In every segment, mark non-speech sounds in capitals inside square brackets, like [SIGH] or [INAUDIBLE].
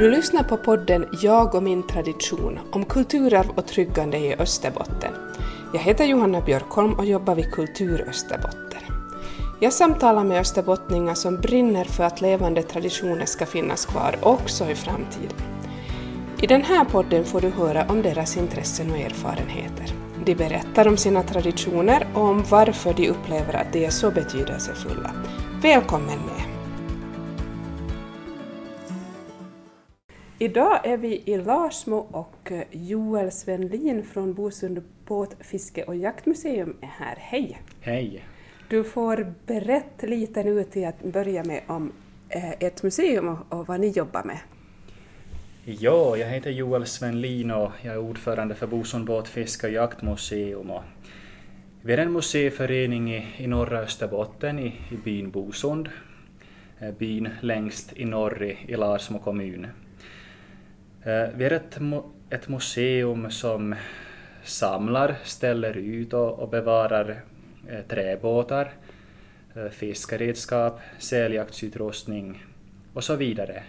Du lyssnar på podden Jag och min tradition om kulturarv och tryggande i Österbotten. Jag heter Johanna Björkholm och jobbar vid Kultur Österbotten. Jag samtalar med österbottningar som brinner för att levande traditioner ska finnas kvar också i framtiden. I den här podden får du höra om deras intressen och erfarenheter. De berättar om sina traditioner och om varför de upplever att de är så betydelsefulla. Välkommen med! Idag är vi i Larsmo och Joel Svenlin från Bosund båt-, fiske och jaktmuseum är här. Hej! Hej! Du får berätta lite nu till att börja med om eh, ert museum och, vad ni jobbar med. Ja, jag heter Joel Svenlin och jag är ordförande för Bosund båt-, fiske och jaktmuseum. Och vi är en museiförening i, i norra Österbotten i, i byn Bosund, eh, byn längst i norr i, i Larsmo kommun. Eh, vi är ett, ett museum som samlar, ställer ut och, och bevarar eh, träbåtar, eh, fiskeredskap, säljaktsutrustning och så vidare.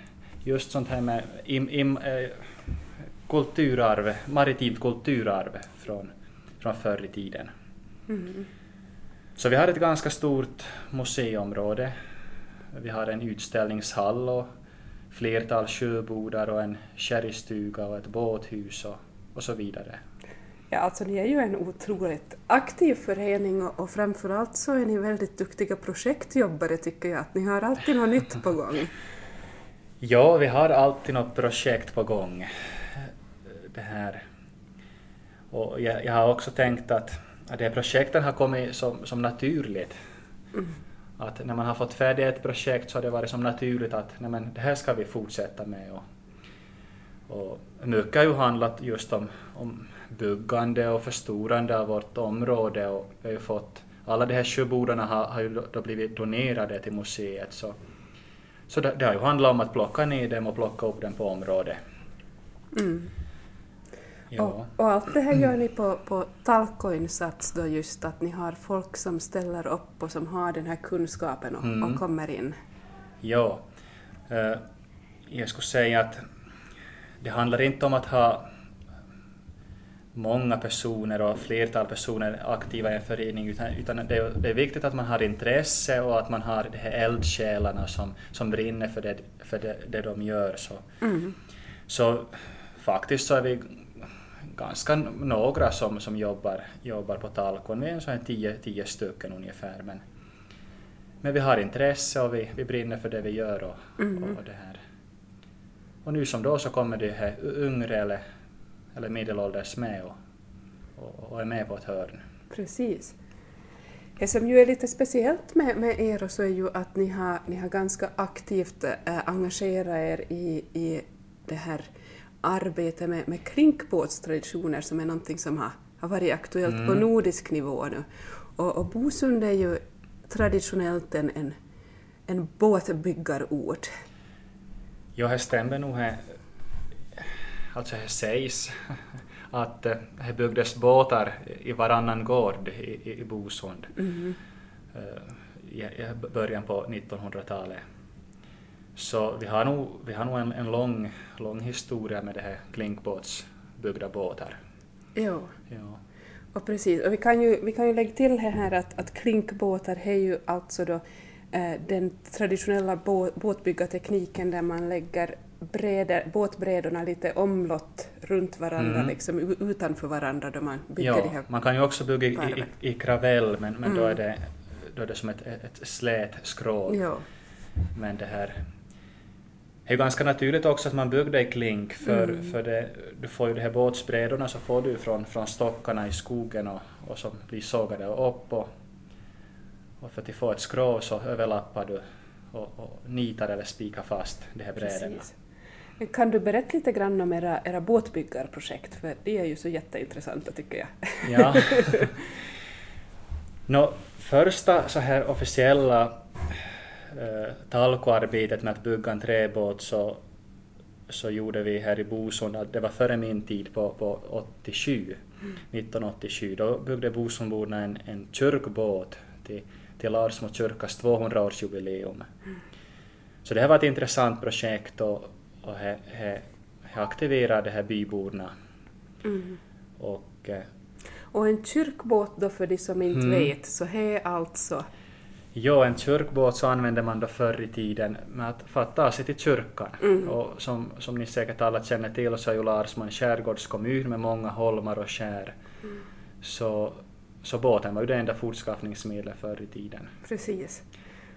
Just sånt här med im, im, kulturarv, maritimt kulturarv från, från förr i tiden. Mm. Så vi har ett ganska stort museiområde. Vi har en utställningshall och flertal sjöbodar och en sherrystuga och ett båthus och, och så vidare. Ja, alltså ni är ju en otroligt aktiv förening och, och framförallt så är ni väldigt duktiga projektjobbare tycker jag, att ni har alltid något nytt på gång. [LAUGHS] Ja, vi har alltid något projekt på gång. Det här. Och jag, jag har också tänkt att, att de här projekten har kommit som, som naturligt. Mm att när man har fått färdigt ett projekt så har det varit som naturligt att nej men, det här ska vi fortsätta med. Och, och mycket har ju handlat just om, om byggande och förstorande av vårt område och vi har ju fått, alla de här sjöbodarna har, har ju då blivit donerade till museet så, så det, det har ju handlat om att plocka ner dem och plocka upp dem på området. Mm. Ja. Och, och, allt det här gör ni på, på Talko-insats då just att ni har folk som ställer upp och som har den här kunskapen och, mm. och kommer in? Ja, uh, jag skulle säga att det handlar inte om att ha många personer och flertal personer aktiva i en förening utan, utan det, är, det, är, viktigt att man har intresse och att man har de här eldsjälarna som, som brinner för det, för det, det de gör. Så, mm. så faktiskt så är vi ganska några som, som jobbar, jobbar på Talkon. Vi är så tio, tio stycken ungefär. Men, men vi har intresse och vi, vi brinner för det vi gör. Och, mm. och, det här. och nu som då så kommer det här yngre eller, eller medelålders med och, och, och är med på ett hörn. Precis. Det som ju är lite speciellt med, med er så är ju att ni har, ni har ganska aktivt äh, engagerat er i, i det här arbete med, med klinkbåtstraditioner som är någonting som har, har varit aktuellt mm. på nordisk nivå nu. Och, och Bosund är ju traditionellt en, en, en båtbyggarort. Ja, det stämmer nog. Här. Alltså det sägs att det byggdes båtar i varannan gård i, i Bosund mm. i, i början på 1900-talet. Så vi har nog, vi har nog en, en lång, lång historia med det här klinkbåtsbyggda båtar. Jo. Ja. Och precis, och vi kan ju, vi kan ju lägga till här att, att klinkbåtar är ju alltså då eh, den traditionella bå, båtbyggartekniken där man lägger bräder, båtbrädorna lite omlott runt varandra, mm. liksom utanför varandra då man bygger ja, de här man kan ju också bygga i, i, i kravell men, men mm. då, är det, då är det som ett, ett slät skrov. Ja. Men det här det är ganska naturligt också att man byggde i klink för, mm. för det, du får ju de här båtsbrädorna så får du från, från stockarna i skogen och, och så blir sågade upp och, och för att få ett skrov så överlappar du och, och nitar eller spikar fast de här brädorna. Kan du berätta lite grann om era, era båtbyggarprojekt, för det är ju så jätteintressanta tycker jag. Ja. [LAUGHS] no, första så här officiella talkoarbetet med att bygga en träbåt så, så gjorde vi här i Bosund, det var före min tid på, på 87, mm. 1987, då byggde Bosundborna en, en kyrkbåt till, till Larsmo kyrkas 200-årsjubileum. Mm. Så det här var ett intressant projekt och och he, he, he aktiverar de här byborna. Mm. Och eh, Och en kyrkbåt då för de som inte Mm. vet, så här är alltså... Ja, en kyrkbåt så använde man då förr i tiden med att, för att ta sig till kyrkan. Mm. Och som, som ni säkert alla känner till så är ju Larsman skärgårdskommun med många holmar och skär. Mm. Så, så båten var ju det enda fortskaffningsmedlet förr i tiden. Precis.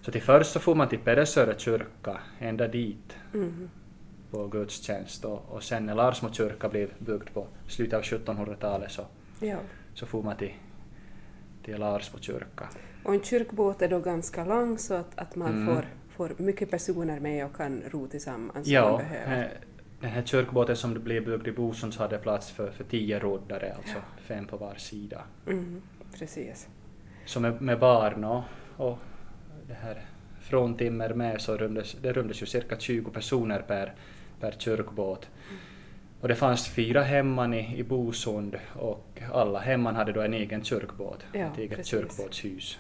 Så till först så får man till Pedersöre kyrka, ända dit Mm. på gudstjänst och, och sen när Larsmo kyrka blev byggd på slutet av 1700-talet så, Ja. så får man till, till Larsmo kyrka. Och en kyrkbåt är då ganska lång så att, att man Mm. får, får mycket personer med och kan ro tillsammans Ja, eh, den här kyrkbåten som blev byggd i Bosund så hade plats för, för tio roddare, alltså fem på var sida. Mm. Precis. Så med, med barn och, och det här fråntimmer med så rymdes, det rymdes ju cirka 20 personer per, per kyrkbåt. Och det fanns fyra hemman i, i Bosund och alla hemman hade då en egen kyrkbåt, Ja, ett eget precis. kyrkbåtshus.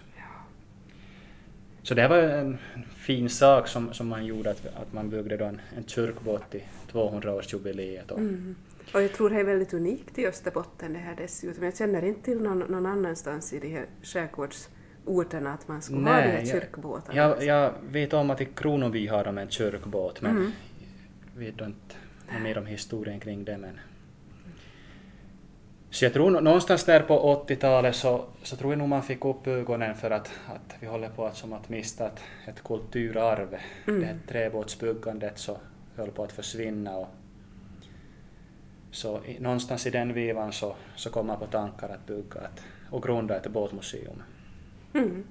Så det var en fin sak som, som man gjorde, att, att man byggde då en, en kyrkbåt till 200-årsjubileet. Och, Mm. Och jag tror det är väldigt unikt i Österbotten det här dessutom. Jag känner inte till någon, någon annanstans i de här skärgårdsorterna att man skulle ha de här jag- kyrkbåtarna. Jag, jag vet om att i Kronoby har de en kyrkbåt, men Mm. vet inte något mer om historien kring det. Men... Så jag tror nå- någonstans där på 80-talet så, så tror jag nog man fick upp ögonen för att, att vi håller på att, som att mista ett, ett kulturarv. Mm. Det här träbåtsbyggandet så höll på att försvinna. Och, så i, någonstans i den vevan så, så kom man på tankar att bygga ett, och grunda ett båtmuseum. Mm.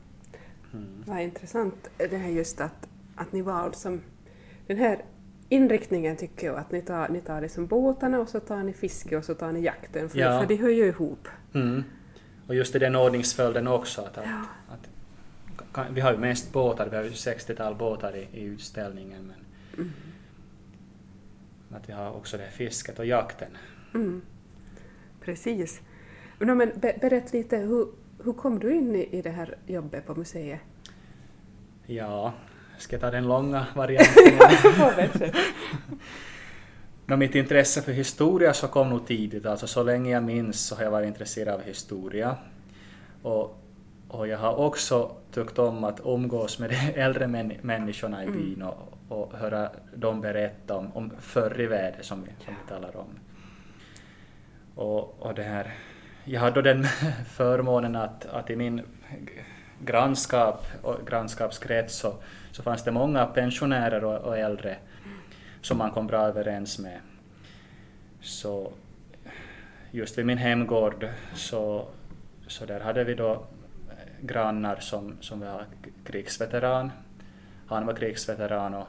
Mm. Vad intressant det här just att, att ni valde som den här inriktningen tycker jag att ni tar, ni tar liksom båtarna och så tar ni fiske och så tar ni jakten för, Ja. för de hör ju ihop. Mm. Och just i den ordningsföljden också. Att, att, att, kan, vi har ju mest båtar, vi har ju 60-tal båtar i, i utställningen. Men Mm. att vi har också det här fisket och jakten. Mm. Precis. Men, men be, berätta lite, hur, hur kom du in i, i det här jobbet på museet? Ja, ska jag ta den långa varianten? [LAUGHS] Nå, mitt intresse för historia så kom nog tidigt, alltså så länge jag minns så har jag varit intresserad av historia. Och, och jag har också tyckt om att umgås med de [LAUGHS] äldre män, människorna i Mm. byn och, och höra dem berätta om, om förr i världen som vi, som vi talar om. Och, och det här, jag hade då den [LAUGHS] förmånen att, att i min grannskap och grannskapskrets så, så fanns det många pensionärer och, och äldre som man kom bra överens med. Så just vid min hemgård så, så där hade vi då eh, grannar som, som var krigsveteran. Han var krigsveteran och,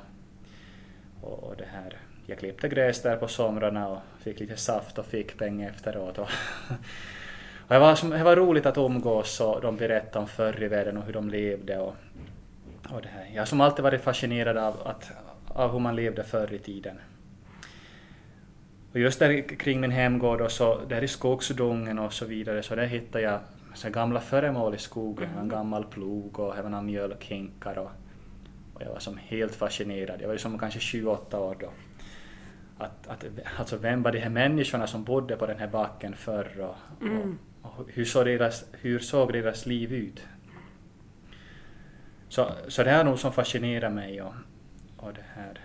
och, det här, jag klippte gräs där på somrarna och fick lite saft och fick pengar efteråt. Och, [LAUGHS] och det, var, det var roligt att umgås och de berättade om förr i världen och hur de levde. Och, och det här. Jag har som alltid varit fascinerad av, att, av hur man levde förr i tiden. Och just där kring min hemgård och så där i skogsdungen och så vidare så där hittade jag så gamla föremål i skogen. En gammal plog och även några mjölkhinkar och, och jag var som helt fascinerad. Jag var ju som kanske 28 år då. Att, att, alltså vem var de här människorna som bodde på den här backen förr och, Mm. och, och hur, såg deras, hur såg deras liv ut? Så, så det är nog som fascinerar mig och, och det här.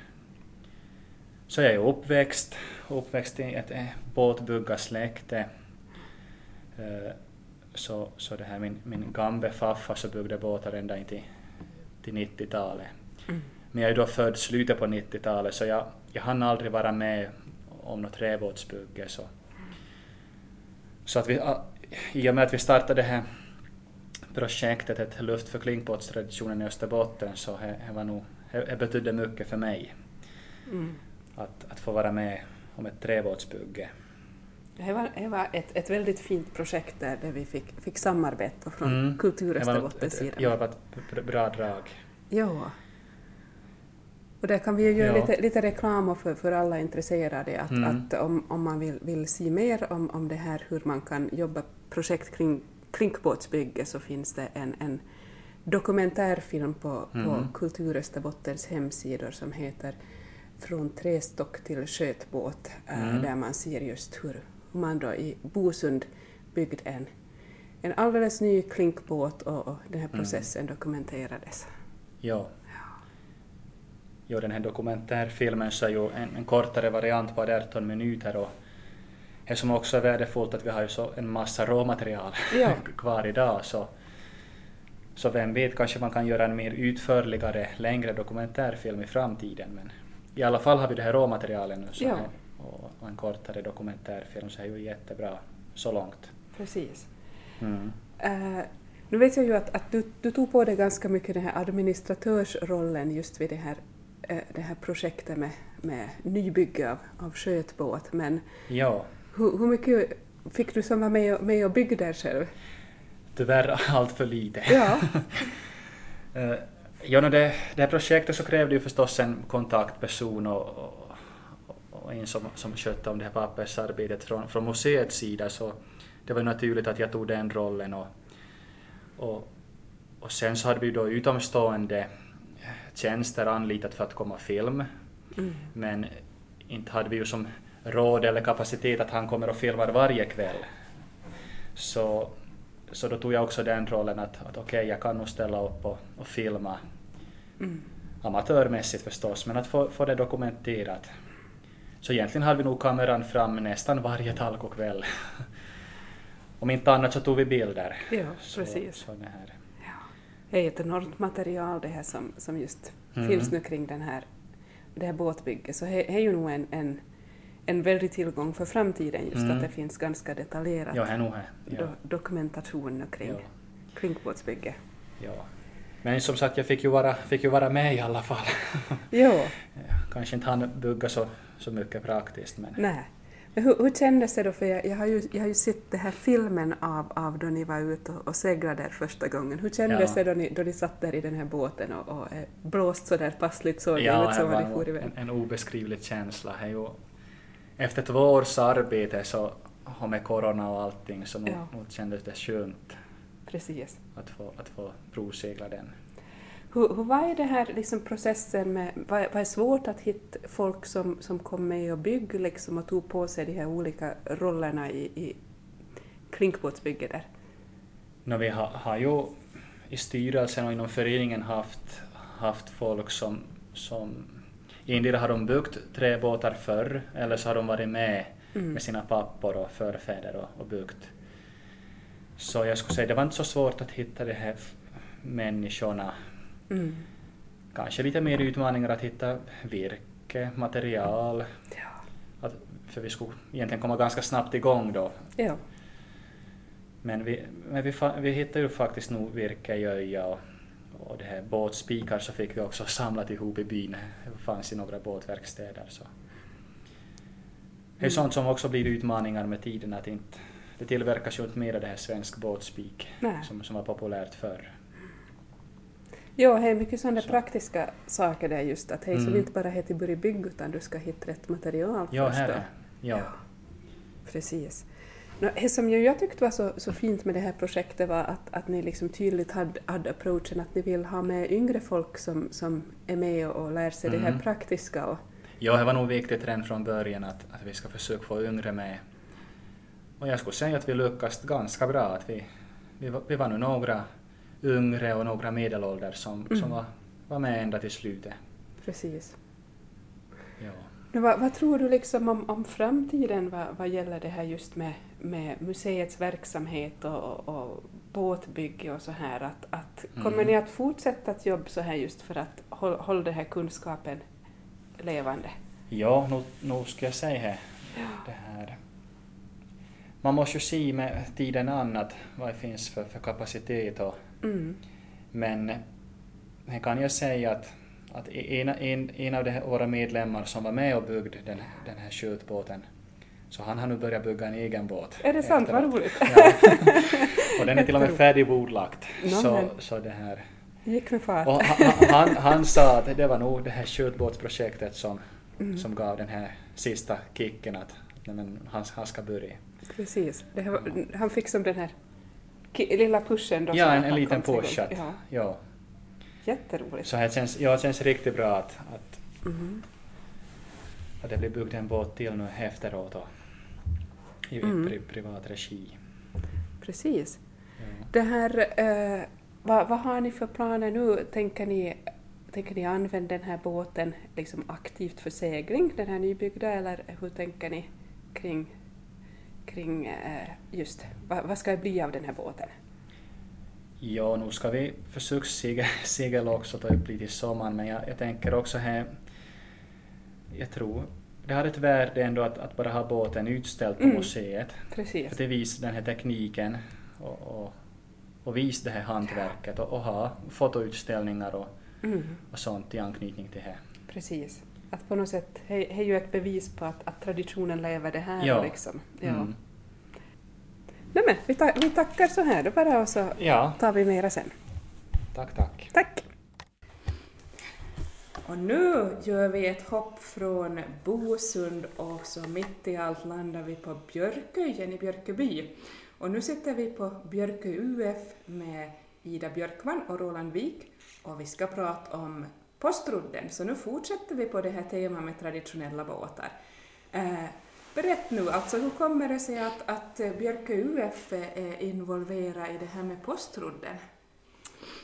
Så jag är uppväxt, uppväxt i ett eh, båtbyggarsläkte. Eh, Så, så det här min, min gamle farfar så byggde båtar ända in till, till 90-talet. Mm. Men jag är då född slutet på 90-talet så jag, jag hann aldrig vara med om något träbåtsbygge. Så, så att vi, i och med att vi startade det här projektet, ett luft för klinkbåtstraditionen i Österbotten, så det, var nog, det, betydde mycket för mig Mm. att, att få vara med om ett träbåtsbygge. Det var, det var ett, ett väldigt fint projekt där, där vi fick, fick samarbeta från Mm. Kultur Österbottens sida. Ja, det var ett br- bra drag. Ja. Och där kan vi ju göra Ja. lite, lite reklam för, för alla intresserade att, Mm. att om, om man vill, vill se mer om, om det här hur man kan jobba projekt kring klinkbåtsbygge så finns det en, en dokumentärfilm på, på Mm. Kultur Österbottens hemsidor som heter från trästock till skötbåt eh, Mm. där man ser just hur man då i Bosund byggde en, en alldeles ny klinkbåt och, och den här Mm. processen dokumenterades. Ja. Jo, den här dokumentärfilmen så är ju en, en kortare variant på 18 minuter och det som också är värdefullt att vi har ju så en massa råmaterial Ja. [LAUGHS] kvar idag så, så vem vet, kanske man kan göra en mer utförligare, längre dokumentärfilm i framtiden men i alla fall har vi det här råmaterialet nu så Ja. och, en kortare dokumentärfilm så är ju jättebra så långt. Precis. Mm. Eh, nu vet jag ju att, att du, du tog på dig ganska mycket den här administratörsrollen just vid det här, eh, det här projektet med, med nybygge av, av skötbåt, men Ja. Hur, hur mycket fick du som var med och, med och byggde där själv? Tyvärr [LAUGHS] allt för lite. Ja, Uh, [LAUGHS] ja, no, det, det här projektet så krävde ju förstås en kontaktperson och, och, och en som, som skötte om det här pappersarbetet från, från museets sida så det var naturligt att jag tog den rollen och, och, och sen så hade vi då utomstående tjänster anlitat för att komma film mm. men inte hade vi ju som råd eller kapacitet att han kommer och filmar varje kväll. Så, så då tog jag också den rollen att, att okej, jag kan nog ställa upp och, och filma Mm. amatörmässigt förstås, men att få, få det dokumenterat. Så egentligen hade vi nog kameran fram nästan varje talkokväll. [LAUGHS] Om inte annat så tog vi bilder. ja Så, precis. så det här. Ja. Det är ett enormt material det här som, som just Mm. finns nu kring den här, det här båtbygget, så det är ju nog en, en, en väldig tillgång för framtiden just Mm. att det finns ganska detaljerat Ja, här nog här. Ja, do, dokumentation kring, ja, kring båtsbygge. ja. Men som sagt, jag fick ju vara, fick ju vara med i alla fall. [LAUGHS] Jo, Kanske inte han bygga så, så mycket praktiskt, men nej. Men hur, hur kändes det då? För jag, jag, har ju, jag har ju sett den här filmen av, av då ni var ute och, och seglade där första gången. Hur kändes Ja. det då ni, då ni satt där i den här båten och, och eh, blåst så där passligt det ja, ut det som var for iväg? en, en obeskrivlig känsla. Det är ju, efter två års arbete så, och med corona och allting, så nog, Ja. nog kändes det skönt Precis. att få, att få provsegla den. Hur, hur vad är det här liksom processen med, vad, vad är svårt att hitta folk som, som kom med och byggde liksom och tog på sig de här olika rollerna i, i klinkbåtsbygget där? No, vi har, har ju i styrelsen och inom föreningen haft, haft folk som, som endera har de byggt träbåtar förr eller så har de varit med Mm. med sina pappor och förfäder och, och byggt. Så jag skulle säga det var inte så svårt att hitta de här människorna. Mm. Kanske lite mer utmaningar att hitta virke, material, Ja. att, för vi skulle egentligen komma ganska snabbt igång då. ja. Men vi, men vi, vi hittade ju faktiskt nog virke i Öja och, och det här båtspikar så fick vi också samlat ihop i byn. Det fanns i några båtverkstäder. Så. Det är sånt som också blir utmaningar med tiden att inte, det tillverkas ju inte mer av det här svensk båtspik Nej. som, som var populärt förr. Jo, det är mycket sådana Så. praktiska saker där just att hej, så Mm. det inte bara heter börja bygga utan du ska hitta rätt material Ja, först. här är ja. Precis. Det som jag tyckte var så, så fint med det här projektet var att, att ni liksom tydligt hade, hade approachen att ni vill ha med yngre folk som, som är med och, och lär sig det här Mm. praktiska. Och, Ja, det var nog viktigt redan från början att, att vi ska försöka få yngre med. Och jag skulle säga att vi lyckades ganska bra. Att vi, vi, var, vi var nu några yngre och några medelålders som, Mm. som var, var med ända till slutet. precis. Ja. Nu, vad, vad tror du liksom om, om framtiden vad, vad gäller det här just med, med museets verksamhet och, och, och båtbygge och så här? Att, att, Kommer Mm. ni att fortsätta att jobba så här just för att hålla, hålla den här kunskapen levande? Ja, nu, nu ska jag säga här, det här. Man måste ju se med tiden an att vad det finns för, för kapacitet och Mm. Men kan jag säga att, att en, en, en av de här, våra medlemmar som var med och byggde den, den här skjutbåten, så han har nu börjat bygga en egen båt. Är det sant? Vad roligt. Ja. [LAUGHS] och den är till och med färdigbordlagt. Så, men. så det här. Gick med fart. Och han, han, han sa att det var nog det här skjutbåtsprojektet som, Mm. som gav den här sista kicken att men han, han ska börja. Precis. Här, han fick som den här lilla pushen då. Ja, en, en liten push. Att, Ja, ja. Jätteroligt. Så här känns, ja, det känns riktigt bra att, att Mhm. Och det blir byggt en båt till nu efteråt och i Mm. pri, privat regi. Precis. Ja. Det här, eh, vad, vad har ni för planer nu? Tänker ni, tänker ni använda den här båten liksom aktivt för segling, den här nybyggda, eller hur tänker ni kring, kring eh, just, vad, vad ska det bli av den här båten? Ja, nu ska vi försöka segla, [LAUGHS] också ta upp lite i sommaren, men jag, jag tänker också här, jag tror det har ett värde ändå att, att bara ha båten utställd på Mm. museet. Precis. För det visar den här tekniken och, och, och visa det här hantverket och, och ha fotoutställningar och, Mm, och sånt i anknytning till det. precis. Att på något sätt, det är ju ett bevis på att, att traditionen lever det här. Ja. Liksom. Ja. Mm. Nej, men, vi, ta, vi tackar så här då bara och så Ja, tar vi mera sen. tack, tack. Tack! Och nu gör vi ett hopp från Bosund och så mitt i allt landar vi på Björköjen i Björköby. Och nu sitter vi på Björkö UF med Ida Björkman och Roland Wik och vi ska prata om Postrudden. Så nu fortsätter vi på det här temat med traditionella båtar. Eh, berätt nu, alltså hur kommer det sig att, att eh, Björkö UF är involverad i det här med Postrudden?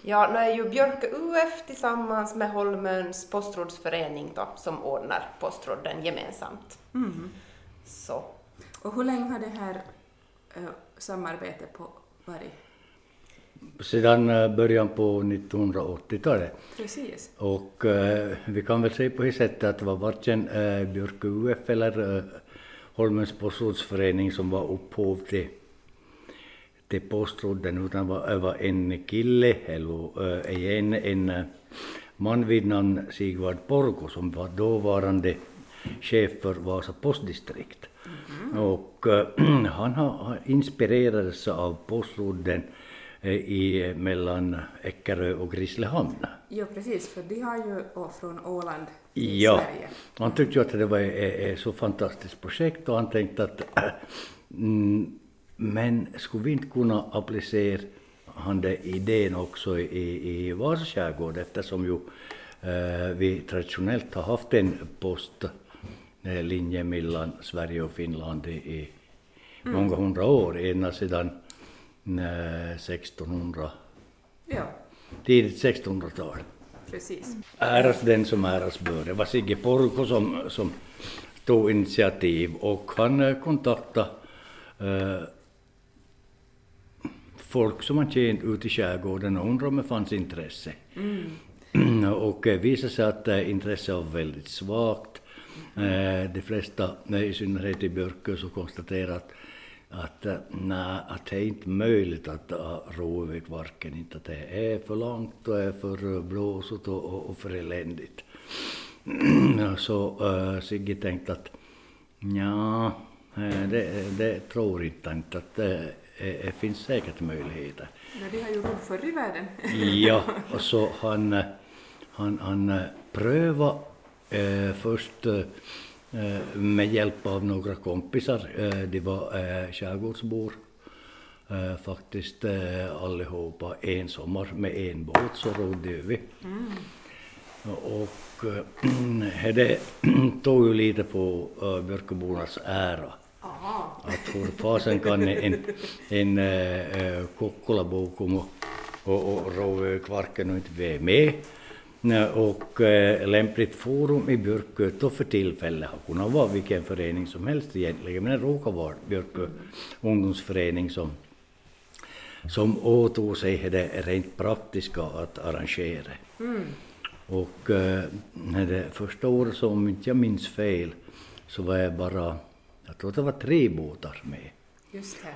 Ja, nu är ju Björkö UF tillsammans med Holmöns postrådsförening då, som ordnar postråden gemensamt. Mm. Så, Och hur länge har det här eh, samarbetet på varit? Sedan eh, början på 1980-talet. Precis. Och eh, vi kan väl säga på det sättet att det var varken eh, Björkö UF eller eh, Holmens postrådsförening som var upphov till, till postråden utan var, det var en kille, eller eh, igen en eh, man vid namn Sigvard Porko som var dåvarande chef för Vasa postdistrikt. Och eh, [CLEARS THROAT] han har inspirerades av postråden eh, i, mellan Eckerö och Grisslehamn. Jo, precis, för de har ju från Åland Ja, Sverige. han tyckte ju att det var ett, ett så fantastiskt projekt och han tänkte att [CLEARS THROAT] mm, men skulle vi inte kunna applicera han den idén också i, i Vasa skärgård eftersom ju eh, vi traditionellt har haft en postlinje mellan Sverige och Finland i, i många hundra år, ända sedan eh, 1600, Ja, tidigt 1600-tal. Precis. Äras den som äras bör. Det var Sigge Porko som, som tog initiativ och han eh, kontaktade eh, folk som han känt ute i skärgården och undrade om det fanns intresse. och eh, visade sig att eh, intresset var väldigt svagt. Eh, de flesta, eh, i synnerhet i Björkö, så konstaterade att att, eh, nej, att det är inte möjligt att uh, ro över Kvarken, inte att det är för långt och är för eh, blåsigt och, och, och för eländigt. [CLEARS THROAT] så uh, Sigge tänkte att ja, eh, det, det tror inte inte att det, det finns säkert möjligheter. Men de har ju gjort förr i världen. [LAUGHS] Ja, och så han, eh, han, han eh, prövade eh, först eh, eh, med hjälp av några kompisar. Eh, de var eh, skärgårdsbor eh, faktiskt eh, allihopa. En sommar med en båt så rodde vi. Och eh, [CLEARS THROAT] det [CLEARS THROAT] tog ju lite på eh, Björköbornas ära. Aha. Att hur fasen kan en, en äh, Kokkolabo komma och, och ro över Kvarken och inte vara med. Och äh, lämpligt forum i Björkö då för tillfället har kunnat vara vilken förening som helst egentligen, men det råkar vara Björkö ungdomsförening som, som åtog sig det rent praktiska att arrangera. Och äh, det första året, så om inte jag minns fel, så var jag bara, jag tror det var tre båtar med.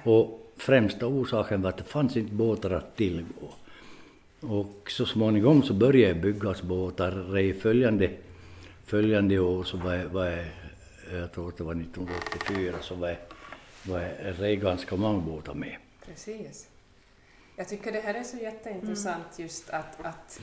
Och främsta orsaken var att det fanns inte båtar att tillgå. Och så småningom så började byggas båtar. I följande, följande år så var, jag- var jag, jag tror att det var 1984, så var, var jag- det ganska många båtar med. Precis. Jag tycker det här är så jätteintressant just att, att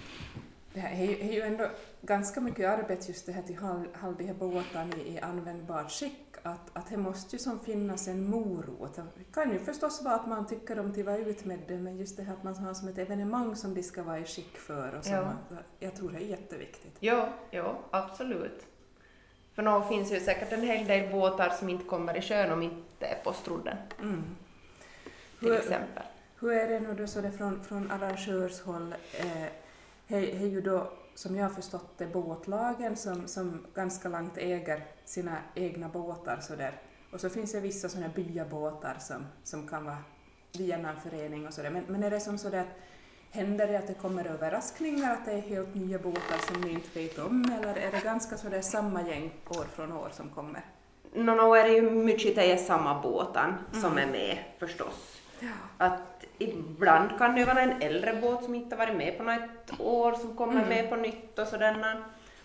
det här är ju, är ju ändå ganska mycket arbete just det här till håll håll de här båtarna i, i användbart skick. Att, att det måste ju som finnas en morot. Det kan ju förstås vara att man tycker om att vara ute med det, men just det här att man har som ett evenemang som de ska vara i skick för. Och som Ja. jag tror det är jätteviktigt. ja, ja, absolut. För nu finns ju säkert en hel del båtar som inte kommer i sjön om inte är Postrodden, Mm. till Hur- exempel. Hur är det nu då så det från, från arrangörshåll? Eh, är ju då, som jag har förstått det, båtlagen som, som ganska långt äger sina egna båtar sådär. Och så finns det vissa sådana byabåtar som, som kan vara via någon förening och sådär. Men, men är det som sådär att händer det att det kommer överraskningar, att det är helt nya båtar som ni inte vet om, eller är det ganska sådär samma gäng år från år som kommer? Nå, nå är det ju mycket det är samma båten som är med förstås. Att ibland kan det vara en äldre båt som inte varit med på något år som kommer med på nytt och sådana.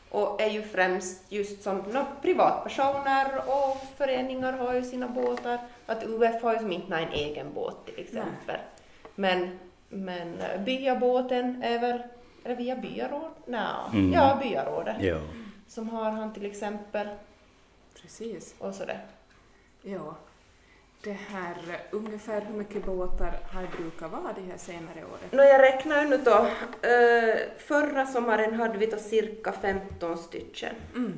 Och är ju främst just som no, privatpersoner och föreningar har ju sina båtar. Att UF har ju som inte en egen båt till exempel. Men, men eh, byabåten är väl, är det via byaråd? Nej, Mm. ja byarådet. Ja. Som har han till exempel Precis. och sådär. Ja. Det här, ungefär hur mycket båtar har brukat vara de här senare åren? Nå, jag räknar nu då. Eh, förra sommaren hade vi då cirka 15 stycken. Mm.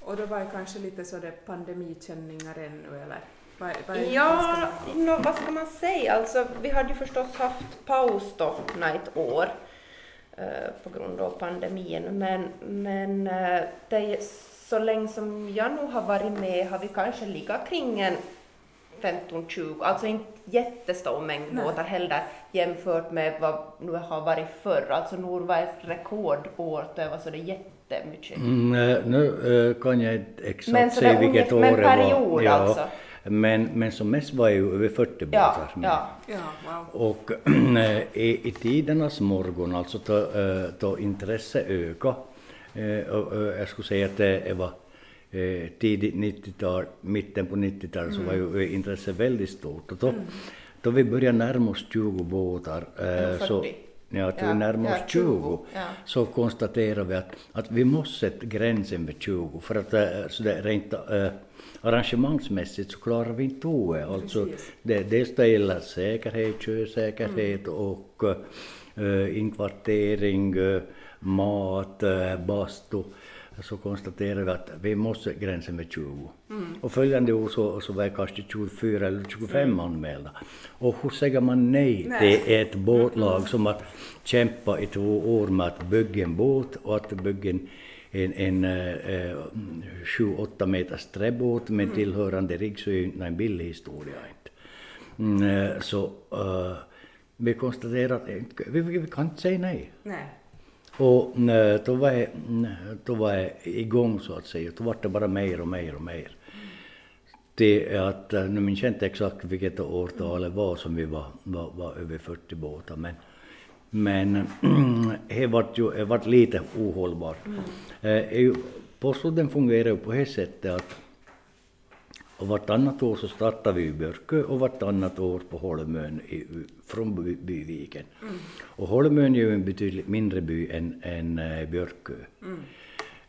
Och då var det kanske lite så det pandemikänningar ännu eller? Är- vad Ja, ska nå, vad ska man säga? Alltså, vi hade ju förstås haft paus då ett år eh, på grund av pandemin. Men, men eh, det så länge som jag nog har varit med har vi kanske legat kring en 15-20, alltså inte jättestor mängd Nej. båtar heller jämfört med vad nu har varit förr. Alltså nu var ett rekordår, det var så det jättemycket. Mm, eh, nu eh, kan jag inte exakt Men säga vilket år men det var. period alltså. Men, men som mest var ju över 40 Ja, båtar med. ja. Ja, wow. Och [CLEARS THROAT] i, i tidernas morgon, alltså då, eh, då intresse ökade, eh, jag skulle säga att det var eh, tidigt 90-tal, mitten på 90-talet så var ju eh, intresset väldigt stort. Och då, då vi började närma oss 20 båtar, eh, så, 40. ja, till Ja, närma oss ja, 20, 20, ja. så konstaterade vi att, att vi måste sätta gränsen vid 20 för att eh, så det rent eh, arrangemangsmässigt så klarar vi inte det. Alltså, Precis. det, dels det gäller säkerhet, sjösäkerhet och äh, inkvartering, mat, äh, bastu. Så konstaterade vi att vi måste gränsen med 20. Och följande år så, så var det kanske 24 eller 25 anmälda. Och hur säger man nej, Nej. till ett båtlag som har kämpat i två år med att bygga en båt och att bygga en en, en eh, 7-8 meters träbåt med tillhörande rigg så är inte en billig historia inte. Mm, eh, så eh, vi konstaterar att eh, vi, vi kan inte säga nej. Nej. Och eh, då var, jag, mm, då var jag igång så att säga, då var det bara mer och mer och mer. Det är att, eh, nu minns jag inte exakt vilket årtal det var som vi var, var, var över 40 båtar, men men [CLEARS THROAT] det vart ju det vart lite ohållbart. Eh, ju- Postloden fungerar ju på det sättet att och vartannat år så startar vi i Björkö och vartannat år på Holmön i, från By- Byviken. Och Holmön är ju en betydligt mindre by än, än eh, Björkö.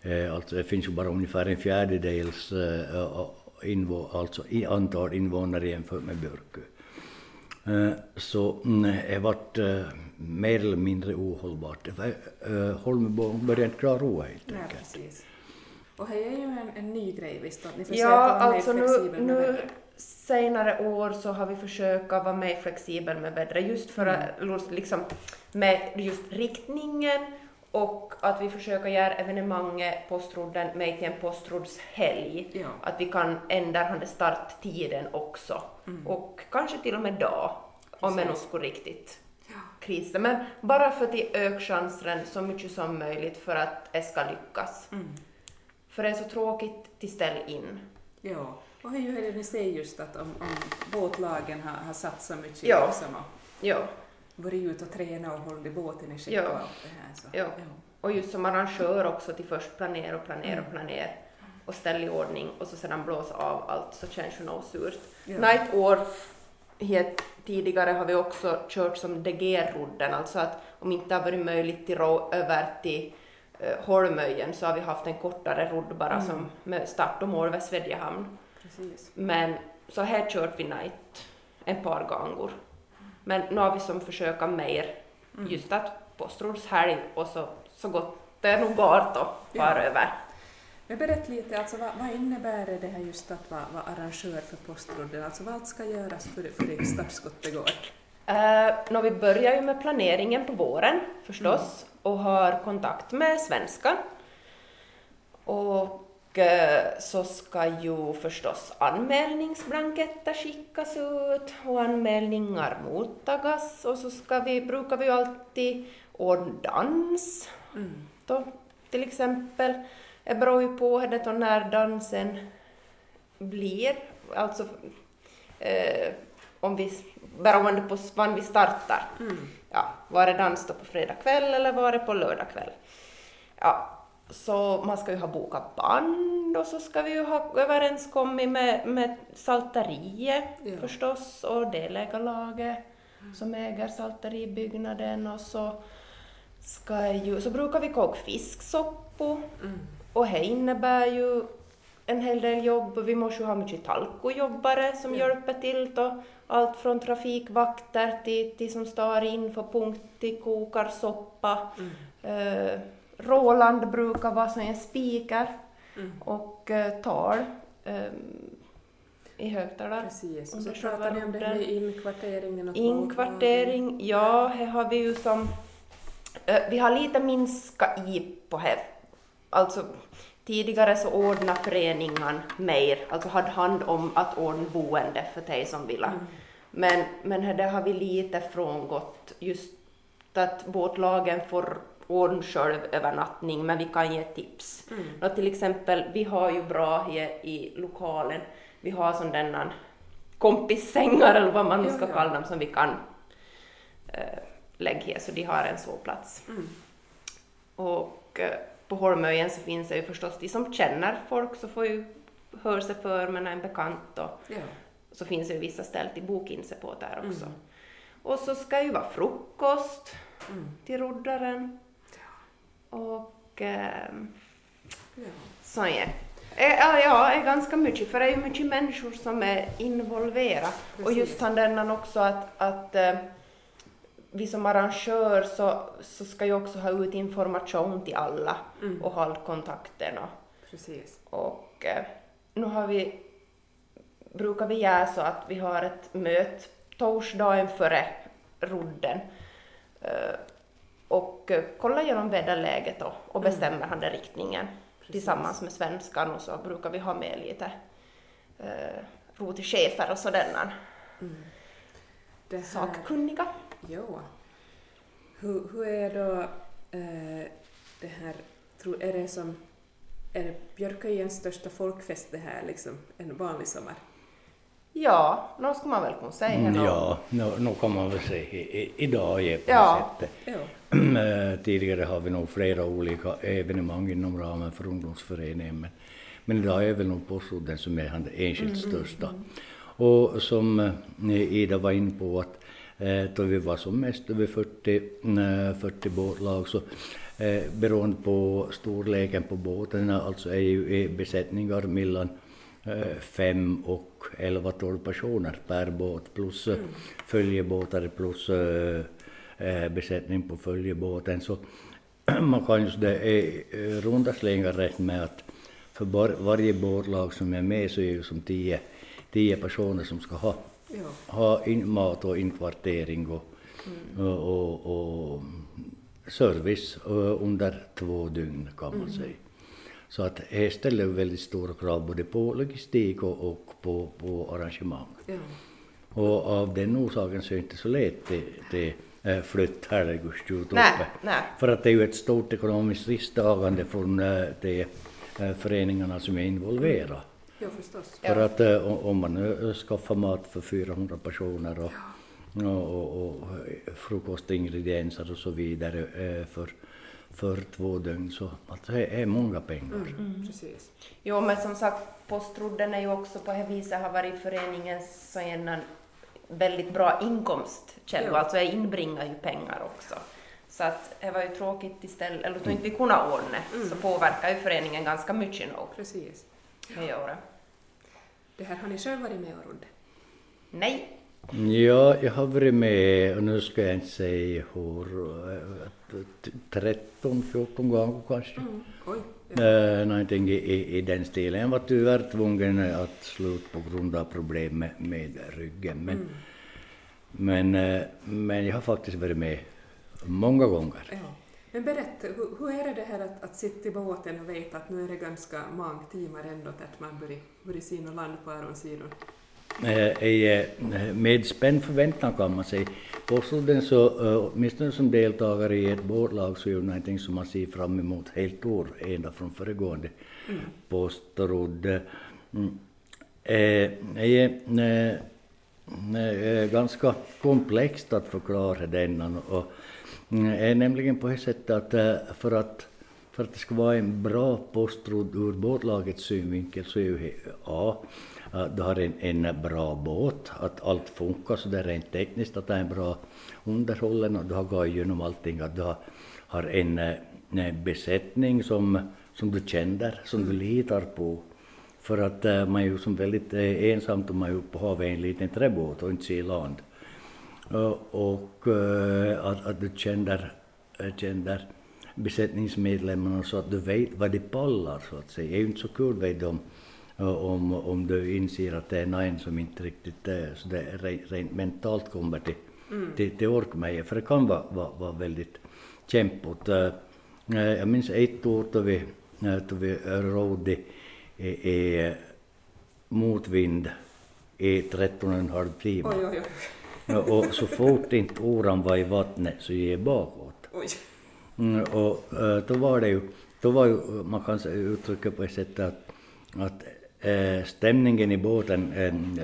Eh, alltså det finns ju bara ungefär en fjärdedels eh, invå, alltså i antal invånare jämfört med Björkö. Eh, Så mm, det vart eh, mer eller mindre ohållbart. Eh, Holmebo började inte klara helt enkelt. precis. Och det är ju en, en ny grej visst, att ni försöker Ja, vara mer alltså nu, med nu vädret. senare år så har vi försökt vara mer flexibel med vädret just för att liksom med just riktningen och att vi försöker göra evenemanget Postrodden med till en Postroddshelg. Ja. Att vi kan ändra den starttiden också och kanske till och med dag om det skulle riktigt krisa. Men bara för att öka chansen så mycket som möjligt för att det ska lyckas. För det är så tråkigt till ställ in. Ja, och hur är det ni säger just att om, om båtlagen har, har satsat mycket Ja. liksom och Ja, varit ute och tränat och hållit båten i skick Ja. och allt det här. Så. ja. Och just som arrangör också till först planera och planera och planera och ställa i ordning och så sedan blåsa av allt så känns det nog surt. Ja. Night år het, tidigare har vi också kört som DG-rodden, alltså att om inte har varit möjligt till ro över till Holmöjen så har vi haft en kortare rodd bara som med start och mål vid Svedjehamn. Precis. Men så här kört vi night en par gånger. Men nu har vi som försöka mer just att Postroddshelg och så, så gott det nog går då far Ja. över. Men berätta lite, alltså, vad, vad innebär det här just att vara, vara arrangör för Postrodden? Alltså vad allt ska göras för, för det startskottet går? Uh, vi börjar ju med planeringen på våren förstås mm. och har kontakt med Svenskan. Och uh, så ska ju förstås anmälningsblanketter skickas ut och anmälningar mottagas och så ska vi, brukar vi ju alltid ordna dans. Mm. Då, till exempel det beror ju på det när dansen blir, alltså eh, om vi, beroende på när vi startar. Mm. Ja, var det dans då på fredag kväll eller var det på lördag kväll? Ja, så man ska ju ha bokat band och så ska vi ju ha överenskommit med, med Salteriet ja. förstås och delägarlaget mm. som äger salteribyggnaden och så ska ju, så brukar vi koka fisksoppa mm. Och det innebär ju en hel del jobb. Vi måste ju ha mycket talkojobbare som ja. hjälper till. Då. Allt från trafikvakter till, till som står inför punkt till kokar soppa. Mm. Eh, Roland brukar vara som en speaker mm. och eh, tal eh, i högtalare. Precis, och så pratar ni om det här med inkvarteringen och Inkvartering, ja, här har vi ju som... Eh, vi har lite minska i på här alltså tidigare så ordnade föreningen mer, alltså hade hand om att ordna boende för dig som ville. Mm. Men, men det har vi lite frångått, just att båtlagen får ordna själv övernattning, men vi kan ge tips. Mm. Och till exempel, vi har ju bra i, i lokalen, vi har sån denna kompissängar eller vad man nu ska kalla dem som vi kan äh, lägga här, så de har en sovplats. Mm. Och äh, på Holmöjen så finns det ju förstås de som känner folk så får ju höra sig för med en bekant och ja. så finns det ju vissa ställen till boka in sig på där också. Mm. Och så ska det ju vara frukost mm. till roddaren. Och eh, ja. så ja. Ja, ja, är ganska mycket, för det är ju mycket människor som är involverade. Och just han denna också att, att eh, vi som arrangör så, så ska ju också ha ut information till alla mm. och hålla kontakten. Och, Precis. och eh, nu har vi, brukar vi göra så att vi har ett möte torsdagen före rodden eh, och eh, kollar igenom väderläget då, och mm. bestämmer mm. han den riktningen Precis. tillsammans med svenskan och så brukar vi ha med lite eh, rotechefer och sådana mm. här... sakkunniga. Jo. Hur, hur är då äh, det här, tror, är det som, är det Björköjens största folkfest det här liksom, en vanlig sommar? Ja, nu ska man väl kunna säga. Mm, ja, nu, nu kan man väl säga idag är på ja. sättet. [CLEARS THROAT] Ja. Eh, tidigare har vi nog flera olika evenemang inom ramen för ungdomsföreningen men, men idag är väl nog Påsudden som är det enskilt mm, största. Mm, mm. Och som eh, Ida var inne på att Eh, då vi var som mest över 40, 40 båtlag så eh, beroende på storleken på båtarna, alltså är ju besättningar mellan eh, fem och 11-12 personer per båt plus mm. följebåtar plus besättning på följebåten. Så [CLEARS THROAT] man kan ju det är runda slängar räkna med att för varje båtlag som är med så är det som tio, tio personer som ska ha ja. ha in, mat och inkvartering och, mm. och, och, och, service under två dygn kan man mm. säga. Så att det ställer väldigt stora krav både på logistik och, och på, på arrangemang. Ja. Och av den orsaken så är det inte så lätt det, det äh, flytt herregudstjut uppe. För att det är ju ett stort ekonomiskt risktagande från äh, de föreningarna som är involverade. Ja, förstås. För att eh, om man nu skaffar mat för 400 personer och, ja. och, och, och frukostingredienser och så vidare eh, för, för två dygn så alltså, det är många pengar. Mm, mm. Precis. Jo, men som sagt, Postrodden är ju också på det viset har varit föreningens en väldigt bra inkomstkälla, ja. alltså jag inbringar ju pengar också. Så att det var ju tråkigt istället, eller då inte vi kunde ordna, mm. så påverkar ju föreningen ganska mycket nog. Precis. Det gör det. Det här har ni själv varit med och rodd? Nej, Ja, jag har varit med, och nu ska jag inte säga hur, 13, 14 gånger kanske. Mm. Oj. Uh, någonting i, i, i den stilen. Jag var tyvärr tvungen att sluta på grund av problem med, med ryggen. Men, Mm. men, eh, men jag har faktiskt varit med många gånger. Ja. Men berätta, hur, hur är det det här att, att sitta i båten och veta att nu är det ganska många timmar ändå att man börjar, börjar se något land på andra sidan? Eh, med spänd förväntan kan man säga. Så, eh, åtminstone som deltagare i ett båtlag så är det någonting som man ser fram emot helt år, ända från föregående mm. påstådd. Mm. Det är eh, eh, ganska komplext att förklara denna. Och, mm, Mm, är nämligen på det sättet att eh, för att för att det ska vara en bra postrod ur båtlagets synvinkel så är ju A, att du har en, en bra båt, att allt funkar så det är rent tekniskt, att det är en bra underhållen och du har gått igenom allting, att du har, har en, eh, en besättning som, som du känner, som du litar på. För att man är ju som väldigt ensamt om man är uppe på havet i en liten träbåt och inte ser land. Och, och äh, att, att du känner, känner besättningsmedlemmarna så att du vet vad de pallar så att säga. Det är ju inte så kul vet du, om, om, om du inser att det är någon som inte riktigt är så det är rent, rent mentalt kommer till, mm. till, till ork med för det kan vara, vara, vara väldigt kämpigt. Jag minns ett år då vi, då vi rodde i, i motvind i 13,5 timmar. Oj, oj, oj. Och så fort inte oran var i vattnet så gick jag bakåt. Mm, och då var det ju, då var ju, man kan uttrycka på ett sätt att, att äh, stämningen i båten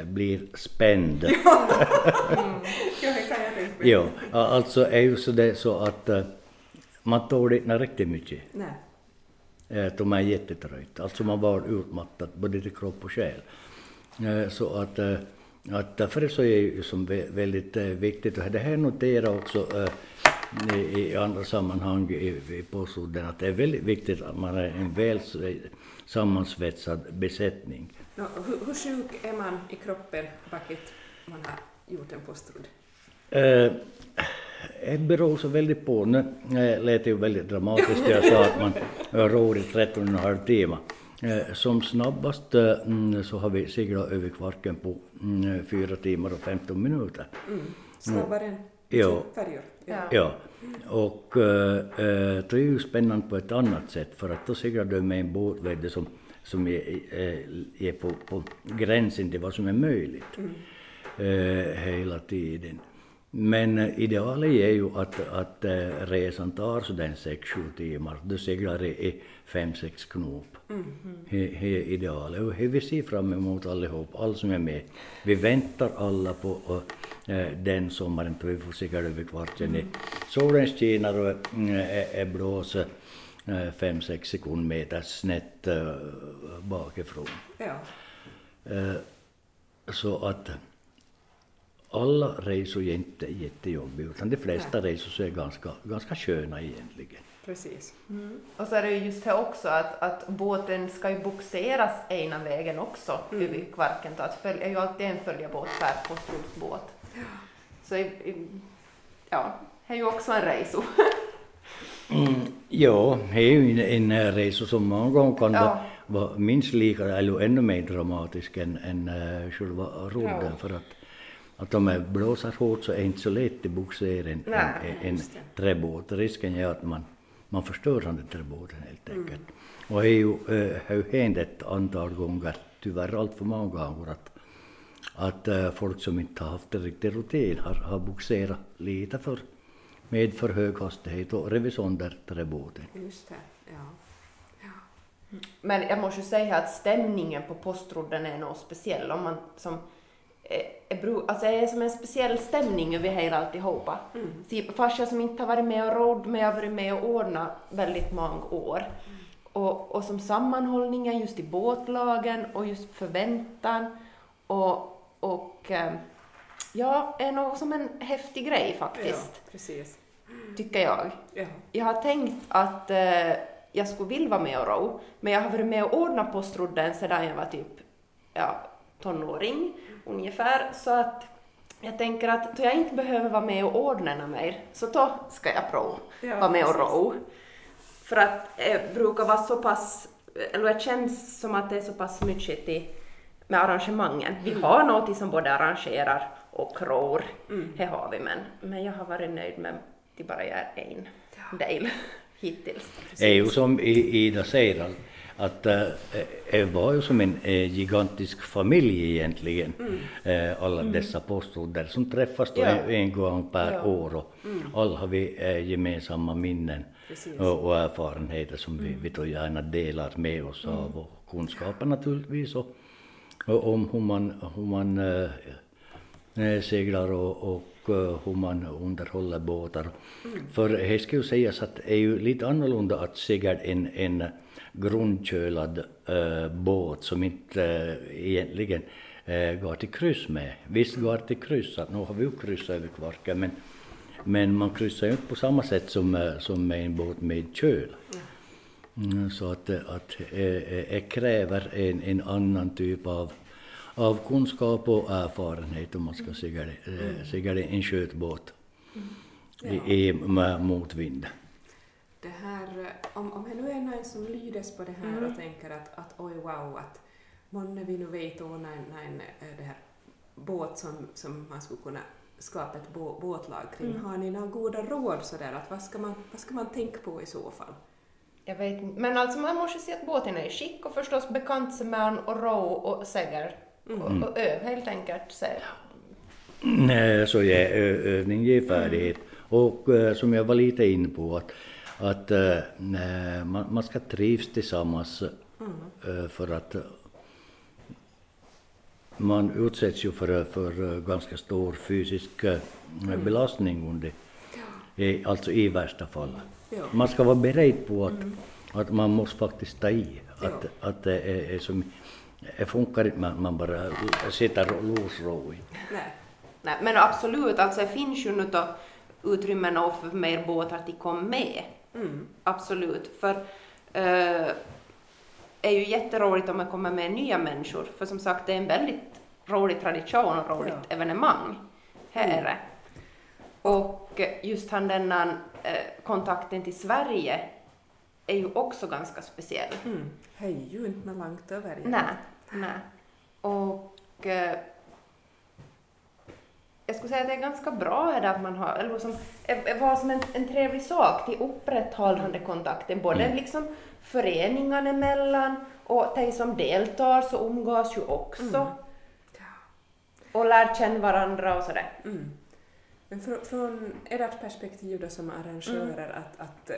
blir spänd. mm. [LAUGHS] Ja, det kan jag tänka mig. ja, alltså är ju så det så att man tål inte riktigt mycket. Nej. Äh, de är jättetrött, alltså man var utmattad både till kropp och själ. Så att, att därför så är det ju som väldigt viktigt, och det här noterar också i, i andra sammanhang i, påståenden att det är väldigt viktigt att man är en väl sammansvetsad besättning. No, hur, hur sjuk är man i kroppen bakit man har gjort en postrod? Eh, det beror så väldigt på. Nu eh, lät det ju väldigt dramatiskt jag sa att man ror i 13,5 timmar. Eh, som snabbast eh, så har vi seglat över Kvarken på mm, 4 timmar och 15 minuter. Mm. Snabbare än Ja. färjor? Ja. Ja, och äh, det är ju spännande på ett annat sätt för att då seglar du med en båt vet som, som är, är, är på, på gränsen till vad som är möjligt Mm. äh, hela tiden. Men idealet är ju att, att äh, resan tar sådär 6-7 timmar. Du seglar i, i 5-6 knop. Mm. Det det är idealet och det vi ser fram emot allihop, alla som är med. Vi väntar alla på äh, den sommaren då vi får segla över kvarten i solen skiner och äh, är, är blåser 5-6 sekundmeter snett äh, bakifrån. Ja. Äh, så att alla resor är inte jättejobbiga utan de flesta resor så är ganska, ganska sköna egentligen. Precis. Och så är det ju just här också att, att båten ska ju boxeras ena vägen också Mm. över Kvarken. Att följa, är ju alltid en följebåt per postrodsbåt. Så i, i, ja, det är ju också en resa. [LAUGHS] Mm, ja, det är ju en, en resa som många gånger kan Ja. vara, vara minst lika eller ännu mer dramatisk än, än uh, själva rodden Ja. för att, att om det blåser hårt så är det inte så lätt att bogsera en, Nej, en, en träbåt. Risken är att man, man förstör den där träbåten helt Mm. enkelt. Och det uh, har ju hänt ett antal gånger, tyvärr allt för många gånger, att, att eh, folk som inte har haft en riktig rutin har, har bogserat lite för med för hög hastighet och rivit sönder träbåten. Just det. Ja. Men jag måste ju säga att stämningen på postrodden är något speciell. Om man som alltså det är som en speciell stämning över hela alltihopa. Mm. Mm. Fast jag som inte har varit med och råd, men jag har varit med och ordnat väldigt många år. Och, och som sammanhållningen just i båtlagen och just förväntan och, och eh, ja, är nog som en häftig grej faktiskt, Ja, precis. tycker jag. Ja. Jag har tänkt att eh, jag skulle vilja vara med och ro, men jag har varit med och ordnat postrodden sedan jag var typ ja, tonåring ungefär, så att jag tänker att då jag inte behöver vara med och ordna mer, så då ska jag prova Ja, vara med och ro. För att det brukar vara så pass, eller det känns som att det är så pass mycket till, med arrangemangen. Vi Mm. har något som både arrangerar och rår, Mm. det har vi, men, men jag har varit nöjd med att bara göra en del hittills. Det är ju som I- Ida säger att- att äh, det var ju som en äh, gigantisk familj egentligen. Äh, alla dessa postrodder som träffas då Ja. en, en gång per Ja. år och alla har vi gemensamma minnen och, och erfarenheter som vi, vi då gärna delar med oss av och kunskaper naturligtvis och, och om hur man, hur man eh, seglar och, och eh, hur man underhåller båtar. För det ska ju sägas att det är ju lite annorlunda att segla en, en grundkölad eh, båt som inte eh, egentligen eh, går till kryss med. Visst går till kryss, att nu har vi ju kryssat över Kvarken men, men man kryssar ju inte på samma sätt som, eh, som med en båt med köl. Mm, så att, eh, att eh, eh, det kräver en, en annan typ av, av kunskap och erfarenhet om man ska segla, eh, segla en skötbåt i, i med motvind. Det här, om, om det nu är någon som lydes på det här och tänker att, att oj wow, att månne vi nu vet ordna en eh, det här båt som, som man skulle kunna skapa ett bå, båtlag kring. Har ni några goda råd sådär att vad ska, man, vad ska man tänka på i så fall? Jag vet inte, men alltså man måste se att båten är i skick och förstås bekant sig med den och ro och segla och, och öv helt enkelt. Så. Så ö- övning ger färdighet. Och eh, som jag var lite inne på att, att nej, man, man ska trivas tillsammans eh, för att eh, man utsätts ju för, för ganska stor fysisk eh, belastning under, i, alltså i värsta fall. Ja. Man ska vara beredd på att, att man måste faktiskt ta i. Att, att det är, är som, det funkar inte man, man bara sitter och losro i. Nej. Nej, men absolut, alltså det finns ju nu då utrymmen och för mer båtar att komma med. Absolut, för eh, är ju jätteroligt om man kommer med nya människor, för som sagt det är en väldigt rolig tradition och roligt Ja. evenemang här är det. Och just han denna eh, kontakten till Sverige är ju också ganska speciell. Mm. Hej ju inte något långt över. nej. Och eh, jag skulle säga att det är ganska bra är det att man har, eller som, är- var som en, en trevlig sak till upprätthållande kontakten, både liksom föreningarna emellan och de som deltar så umgås ju också. Och lär känna varandra och sådär. Mm. Men från, från ert perspektiv då som arrangörer, att, att eh,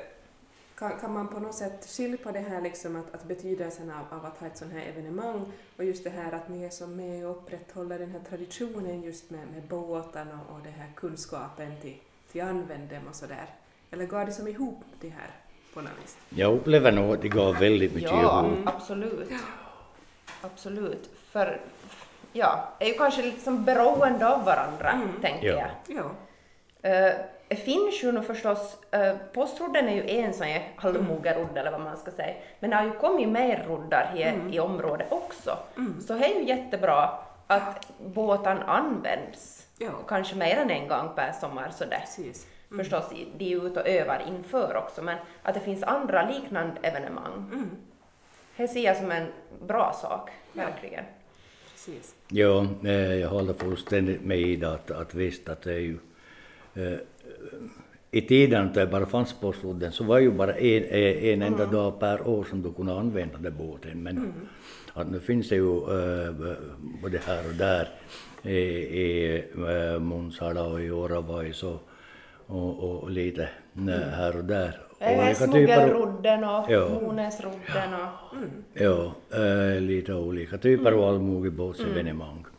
kan, kan man på något sätt skilja på det här liksom att, att betydelsen av, av att ha ett sånt här evenemang och just det här att ni är som med och upprätthåller den här traditionen just med, med båten och, och det här kunskapen till, till använd dem och sådär. Eller går det som ihop det här på något vis? Jag upplever nog att det går väldigt mycket Ja, ihop. absolut. Absolut. För, ja, är ju kanske lite som beroende av varandra, tänker Ja. jag. Ja. Det finns ju nu förstås, uh, postrodden är ju en sån här halvmogerrodd eller vad man ska säga, men det har ju kommit mer roddar här i området också. Så det är ju jättebra att båten används, Ja. kanske mer än en gång per sommar sådär. Precis. Förstås, i- de är ute och övar inför också, men att det finns andra liknande evenemang. Det ser jag som en bra sak, verkligen. Precis. Ja, eh, jag håller fullständigt med Ida att, att visst att det är ju eh, i tiden när det bara fanns postrodden så var ju bara en, eh, en enda dag per år som du kunde använda den båten. Men att nu finns det ju eh, både här och där i, i eh, Munsala och i Oravais och, och, och lite eh, här och där. Det är Olika typer av- Smuggelrodden och Ja. Och... Ja, eh, lite olika typer av allmogebåtsevenemang. Eh,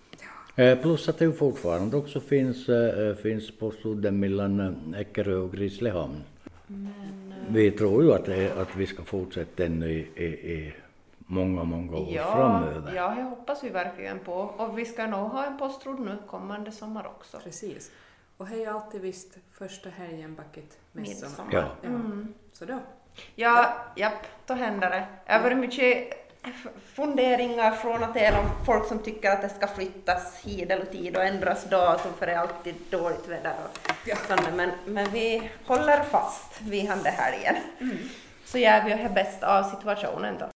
plus att det ju fortfarande också finns, eh, finns postrodden mellan eh, Eckerö och Grisslehamn. Vi tror ju att, det, att vi ska fortsätta ännu i, i, i många, många år Ja, framöver. ja, det hoppas vi verkligen på. Och vi ska nog ha en postrodd nu kommande sommar också. Precis. Och hej alltid visst första helgen backet midsommar. Midsommar. Ja. Ja. Så då. Ja, japp, då händer det. Det har varit mycket funderingar från och till om folk som tycker att det ska flyttas hit eller tid och ändras datum för det är alltid dåligt väder och Ja. sånt. Men, men vi håller fast vid han det här igen. Så gör vi det bästa av situationen då.